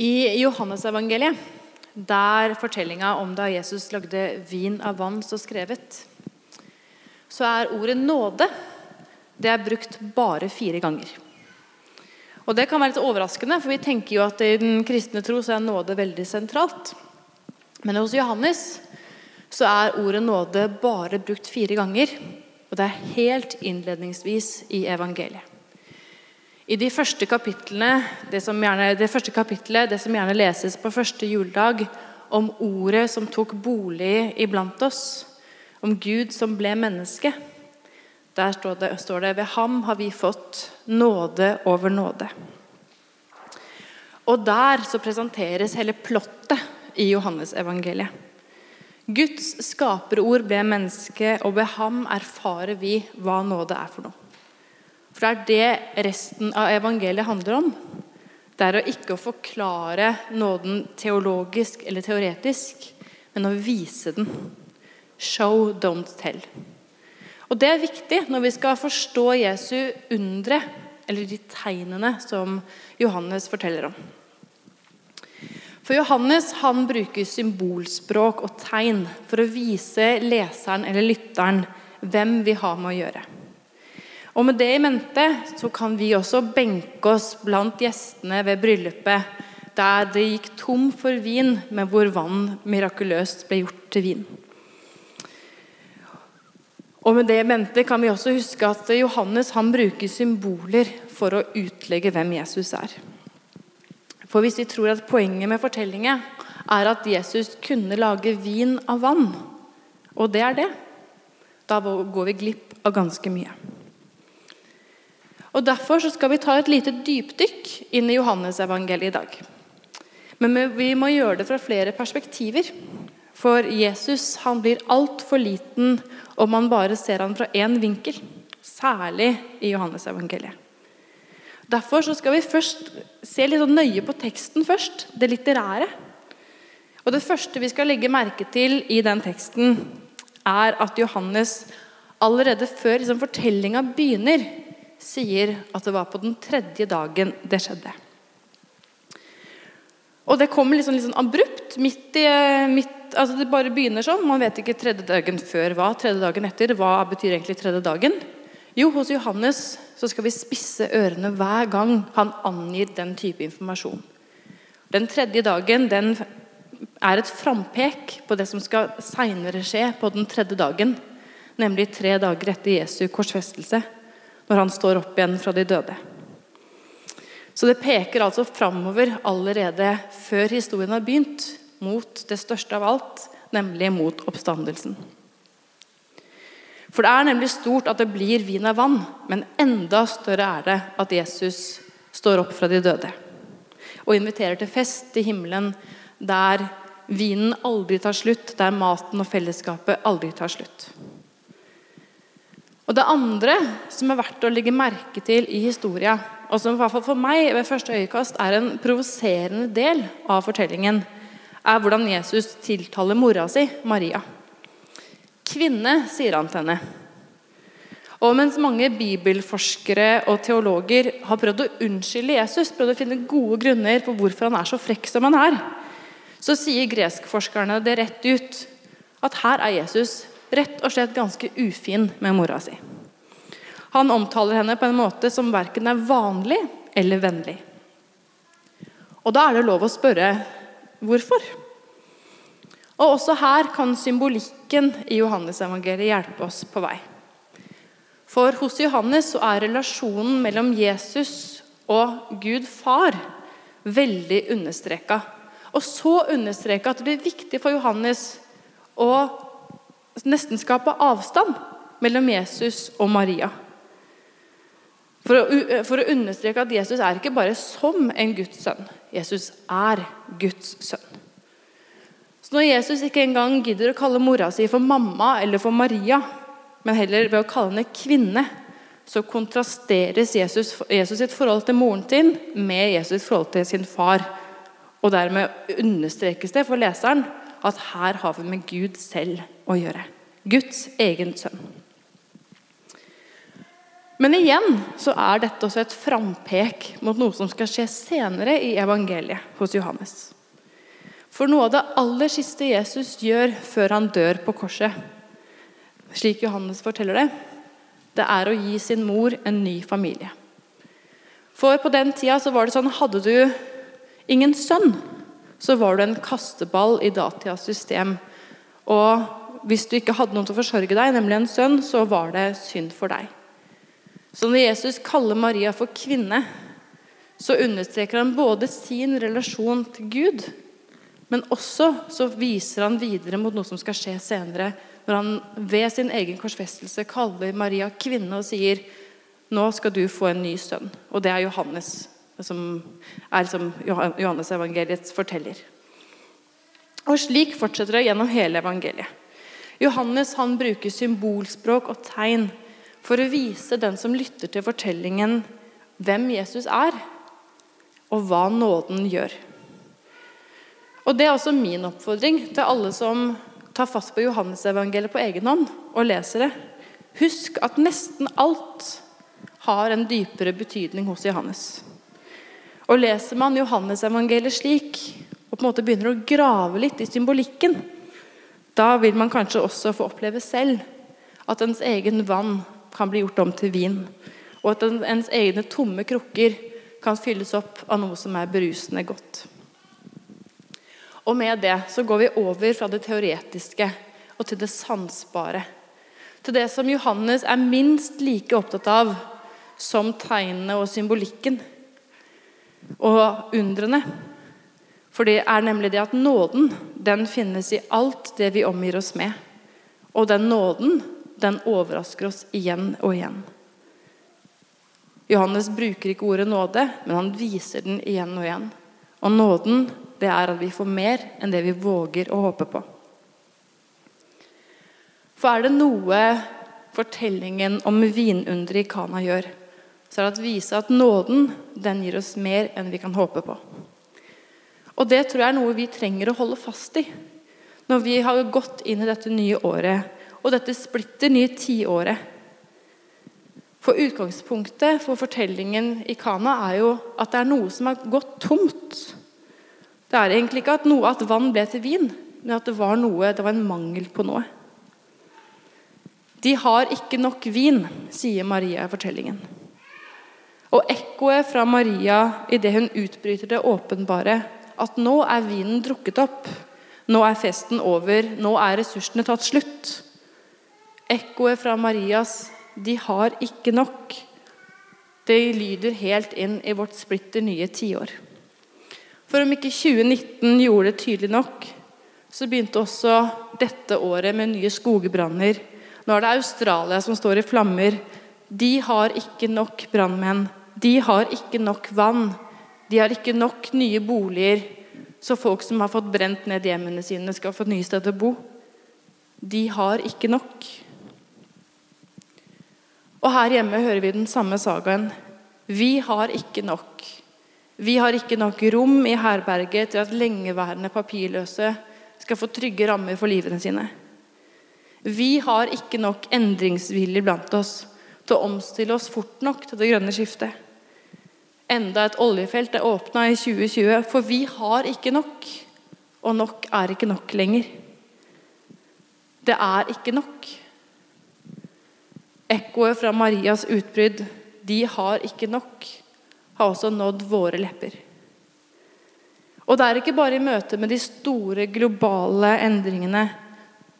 I Johannesevangeliet, der fortellinga om da Jesus lagde vin av vann, så skrevet, så er ordet nåde det er brukt bare fire ganger. Og Det kan være litt overraskende, for vi tenker jo at i den kristne tro så er nåde veldig sentralt. Men hos Johannes så er ordet nåde bare brukt fire ganger. Og det er helt innledningsvis i evangeliet. I de første kapitlene, det, som gjerne, det første kapitlet, det som gjerne leses på første juledag, om ordet som tok bolig iblant oss, om Gud som ble menneske, der står det, står det ved ham har vi fått nåde over nåde. Og der så presenteres hele plottet i Johannesevangeliet. Guds skaperord ble menneske, og ved ham erfarer vi hva nåde er for noe. For det er det resten av evangeliet handler om. Det er å ikke forklare nåden teologisk eller teoretisk, men å vise den. Show, don't tell. Og Det er viktig når vi skal forstå Jesu undre, eller de tegnene som Johannes forteller om. For Johannes han bruker symbolspråk og tegn for å vise leseren eller lytteren hvem vi har med å gjøre. Og Med det i mente så kan vi også benke oss blant gjestene ved bryllupet, der det gikk tom for vin, men hvor vann mirakuløst ble gjort til vin. Og Med det i mente kan vi også huske at Johannes han bruker symboler for å utlegge hvem Jesus er. For Hvis vi tror at poenget med fortellingen er at Jesus kunne lage vin av vann, og det er det, da går vi glipp av ganske mye. Og Derfor skal vi ta et lite dypdykk inn i Johannesevangeliet i dag. Men vi må gjøre det fra flere perspektiver. For Jesus han blir altfor liten om man bare ser han fra én vinkel. Særlig i Johannesevangeliet. Derfor skal vi først se litt sånn nøye på teksten først, det litterære. Og Det første vi skal legge merke til i den teksten, er at Johannes allerede før liksom, fortellinga begynner, sier at det var på den tredje dagen det skjedde. Og det kommer liksom, liksom abrupt. midt i, midt, altså Det bare begynner sånn. Man vet ikke tredje dagen før hva, tredje dagen etter. Hva betyr egentlig tredje dagen? Jo, hos Johannes så skal vi spisse ørene hver gang han angir den type informasjon. Den tredje dagen den er et frampek på det som skal seinere skje på den tredje dagen. Nemlig tre dager etter Jesu korsfestelse når han står opp igjen fra de døde. Så det peker altså framover allerede før historien har begynt, mot det største av alt, nemlig mot oppstandelsen. For det er nemlig stort at det blir vin av vann, men enda større er det at Jesus står opp fra de døde og inviterer til fest i himmelen der vinen aldri tar slutt, der maten og fellesskapet aldri tar slutt. Og Det andre som er verdt å legge merke til i historia, og som i hvert fall for meg ved første øyekast er en provoserende del av fortellingen, er hvordan Jesus tiltaler mora si, Maria. Kvinne, sier han til henne. Og mens mange bibelforskere og teologer har prøvd å unnskylde Jesus, prøvd å finne gode grunner på hvorfor han er så frekk som han er, så sier greskforskerne det rett ut at her er Jesus rett og slett ganske ufin med mora si. Han omtaler henne på en måte som verken er vanlig eller vennlig. Og Da er det lov å spørre hvorfor. Og Også her kan symbolikken i Johannes-evangeliet hjelpe oss på vei. For hos Johannes er relasjonen mellom Jesus og Gud far veldig understreka. Og så understreka at det blir viktig for Johannes å nesten skape avstand mellom Jesus og Maria. For å, for å, understreke at Jesus er ikke bare som en Guds sønn. Jesus er Guds sønn. Så Når Jesus ikke engang gidder å kalle mora si for mamma eller for Maria, men heller ved å kalle henne kvinne, så kontrasteres Jesus, Jesus sitt forhold til moren sin med Jesus forhold til sin far. Og dermed understrekes det for leseren at her har vi med Gud selv å gjøre. Guds egen sønn. Men igjen så er dette også et frampek mot noe som skal skje senere i evangeliet hos Johannes. For noe av det aller siste Jesus gjør før han dør på korset, slik Johannes forteller det, det er å gi sin mor en ny familie. For på den tida så var det sånn hadde du ingen sønn, så var du en kasteball i datidas system. Og hvis du ikke hadde noen til å forsørge deg, nemlig en sønn, så var det synd for deg. Så når Jesus kaller Maria for kvinne, så understreker han både sin relasjon til Gud, men også så viser han videre mot noe som skal skje senere, når han ved sin egen korsfestelse kaller Maria kvinne og sier nå skal du få en ny sønn. Og det er Johannes, som er som Johannes evangeliets forteller. Og slik fortsetter det gjennom hele evangeliet. Johannes han bruker symbolspråk og tegn for å vise den som lytter til fortellingen, hvem Jesus er, og hva nåden gjør. Og Det er også min oppfordring til alle som tar fast på Johannesevangeliet på egen hånd og leser det. Husk at nesten alt har en dypere betydning hos Johannes. Og Leser man Johannesevangeliet slik, og på en måte begynner å grave litt i symbolikken, da vil man kanskje også få oppleve selv at ens egen vann kan bli gjort om til vin. Og at ens egne tomme krukker kan fylles opp av noe som er berusende godt. Og med det så går vi over fra det teoretiske og til det sansbare. Til det som Johannes er minst like opptatt av som tegnene og symbolikken. Og undrene. For det er nemlig det at nåden den finnes i alt det vi omgir oss med. Og den nåden den overrasker oss igjen og igjen. Johannes bruker ikke ordet nåde, men han viser den igjen og igjen. Og nåden, det er at vi får mer enn det vi våger å håpe på. For er det noe fortellingen om vinunderet i Kana gjør, så er det å vise at nåden den gir oss mer enn vi kan håpe på. Og det tror jeg er noe vi trenger å holde fast i når vi har gått inn i dette nye året og dette splitter nye tiåret. For utgangspunktet for fortellingen i Kana er jo at det er noe som har gått tomt. Det er egentlig ikke at, noe, at vann ble til vin, men at det var, noe, det var en mangel på noe. De har ikke nok vin, sier Maria i fortellingen. Og ekkoet fra Maria idet hun utbryter det åpenbare, at nå er vinen drukket opp, nå er festen over, nå er ressursene tatt slutt. Ekkoet fra Marias 'De har ikke nok', det lyder helt inn i vårt splitter nye tiår. For om ikke 2019 gjorde det tydelig nok, så begynte også dette året med nye skogbranner. Nå er det Australia som står i flammer. De har ikke nok brannmenn. De har ikke nok vann. De har ikke nok nye boliger, så folk som har fått brent ned hjemmene sine, skal få nye steder å bo. De har ikke nok. Og her hjemme hører vi den samme sagaen. Vi har ikke nok. Vi har ikke nok rom i herberget til at lengeværende papirløse skal få trygge rammer for livene sine. Vi har ikke nok endringsvilje blant oss til å omstille oss fort nok til det grønne skiftet. Enda et oljefelt er åpna i 2020, for vi har ikke nok. Og nok er ikke nok lenger. Det er ikke nok. Ekkoet fra Marias utbrudd 'De har ikke nok' har også nådd våre lepper. Og det er ikke bare i møte med de store globale endringene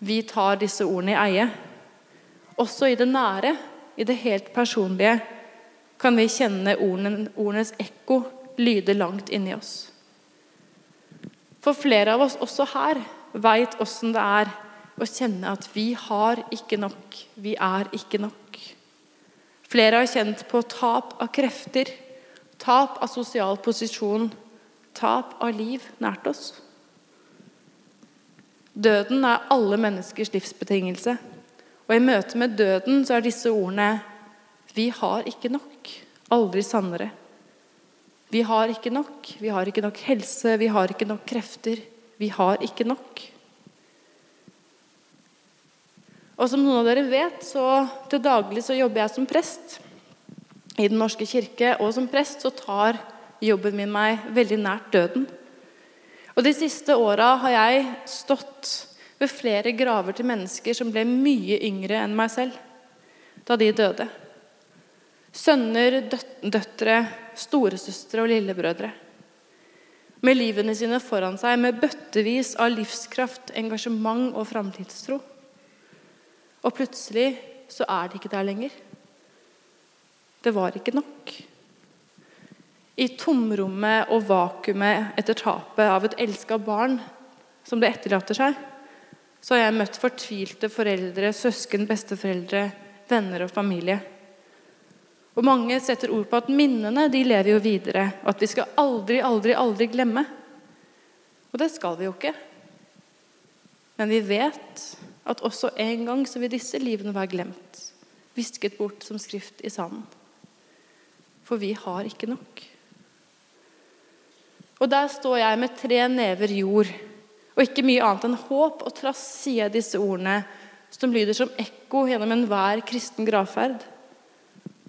vi tar disse ordene i eie. Også i det nære, i det helt personlige, kan vi kjenne ordenes ekko lyde langt inni oss. For flere av oss også her veit åssen det er å kjenne at vi har ikke nok. Vi er ikke nok. Flere har kjent på tap av krefter, tap av sosial posisjon, tap av liv nært oss. Døden er alle menneskers livsbetingelse. Og i møte med døden så er disse ordene Vi har ikke nok. Aldri sannere. Vi har ikke nok. Vi har ikke nok helse, vi har ikke nok krefter. Vi har ikke nok. Og som noen av dere vet, så til daglig så jobber jeg som prest. i Den norske kirke, og som prest så tar jobben min meg veldig nært døden. Og De siste åra har jeg stått ved flere graver til mennesker som ble mye yngre enn meg selv da de døde. Sønner, døtre, storesøstre og lillebrødre. Med livene sine foran seg, med bøttevis av livskraft, engasjement og framtidstro. Og plutselig så er de ikke der lenger. Det var ikke nok. I tomrommet og vakuumet etter tapet av et elska barn som det etterlater seg, så har jeg møtt fortvilte foreldre, søsken, besteforeldre, venner og familie. Og Mange setter ord på at minnene de lever jo videre, og at vi skal aldri, aldri, aldri glemme. Og det skal vi jo ikke. Men vi vet at også en gang så vil disse livene være glemt, visket bort som skrift i sanden. For vi har ikke nok. Og der står jeg med tre never jord og ikke mye annet enn håp og trass sier jeg disse ordene som lyder som ekko gjennom enhver kristen gravferd.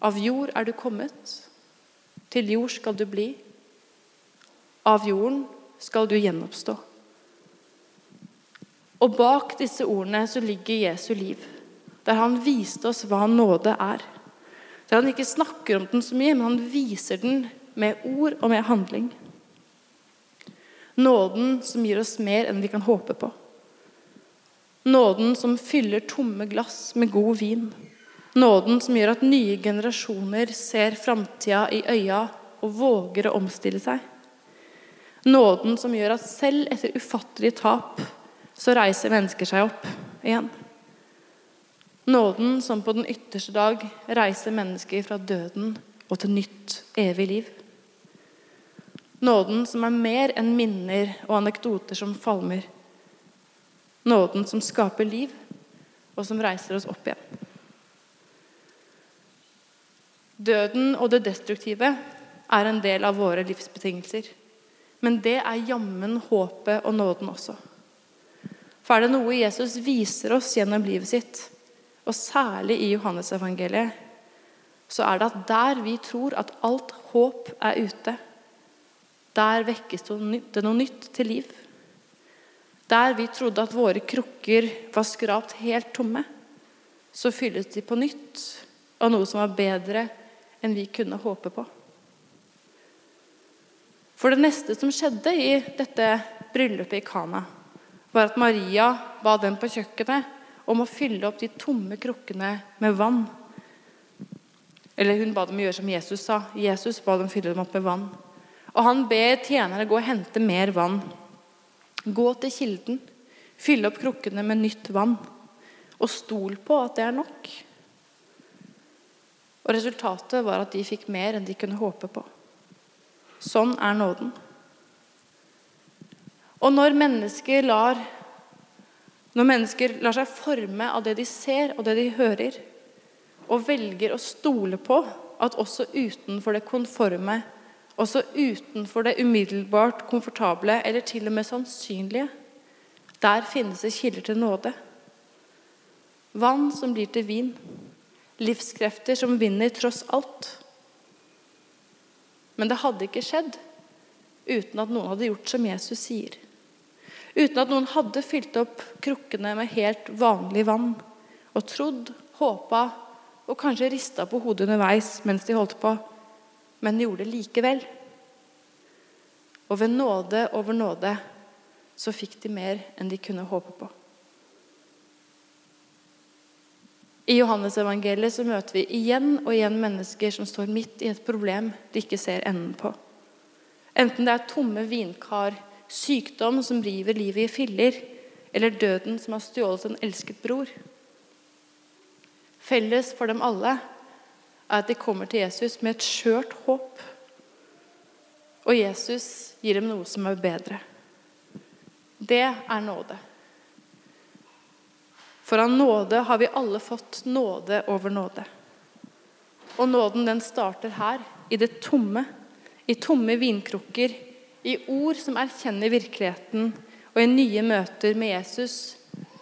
Av jord er du kommet, til jord skal du bli. Av jorden skal du gjenoppstå. Og bak disse ordene så ligger Jesu liv, der han viste oss hva nåde er. Der han ikke snakker om den så mye, men han viser den med ord og med handling. Nåden som gir oss mer enn vi kan håpe på. Nåden som fyller tomme glass med god vin. Nåden som gjør at nye generasjoner ser framtida i øya og våger å omstille seg. Nåden som gjør at selv etter ufattelige tap så reiser mennesker seg opp igjen. Nåden som på den ytterste dag reiser mennesker fra døden og til nytt, evig liv. Nåden som er mer enn minner og anekdoter som falmer. Nåden som skaper liv, og som reiser oss opp igjen. Døden og det destruktive er en del av våre livsbetingelser. Men det er jammen håpet og nåden også. For er det noe Jesus viser oss gjennom livet sitt, og særlig i Johannesevangeliet, så er det at der vi tror at alt håp er ute, der vekkes det noe nytt til liv. Der vi trodde at våre krukker var skrapt helt tomme, så fylles de på nytt av noe som var bedre enn vi kunne håpe på. For det neste som skjedde i dette bryllupet i Kana, var at Maria ba dem på kjøkkenet om å fylle opp de tomme krukkene med vann. Eller hun ba dem gjøre som Jesus sa. Jesus ba dem fylle dem opp med vann. Og han ber tjenere gå og hente mer vann. Gå til kilden, fylle opp krukkene med nytt vann. Og stol på at det er nok. Og Resultatet var at de fikk mer enn de kunne håpe på. Sånn er nåden. Og når mennesker lar, når mennesker lar seg forme av det de ser og det de hører, og velger å stole på at også utenfor det konforme også utenfor det umiddelbart komfortable eller til og med sannsynlige. Der finnes det kilder til nåde. Vann som blir til vin. Livskrefter som vinner tross alt. Men det hadde ikke skjedd uten at noen hadde gjort som Jesus sier. Uten at noen hadde fylt opp krukkene med helt vanlig vann og trodd, håpa og kanskje rista på hodet underveis mens de holdt på men gjorde det likevel. Og ved nåde over nåde så fikk de mer enn de kunne håpe på. I Johannes-evangeliet så møter vi igjen og igjen mennesker som står midt i et problem de ikke ser enden på. Enten det er tomme vinkar, sykdom som river livet i filler, eller døden som har stjålet en elsket bror. Felles for dem alle er at de kommer til Jesus med et skjørt håp. Og Jesus gir dem noe som er bedre. Det er nåde. For av nåde har vi alle fått nåde over nåde. Og nåden den starter her, i det tomme. I tomme vinkrukker, i ord som erkjenner virkeligheten, og i nye møter med Jesus,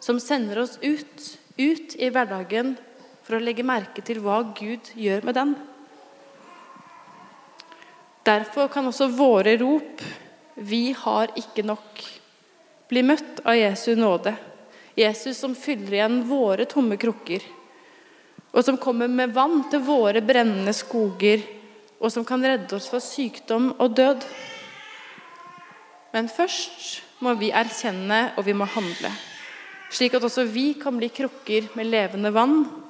som sender oss ut, ut i hverdagen for å legge merke til hva Gud gjør med den. Derfor kan også våre rop 'Vi har ikke nok' bli møtt av Jesu nåde. Jesus som fyller igjen våre tomme krukker, og som kommer med vann til våre brennende skoger, og som kan redde oss fra sykdom og død. Men først må vi erkjenne, og vi må handle. Slik at også vi kan bli krukker med levende vann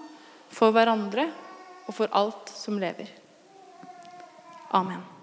for hverandre og for alt som lever. Amen.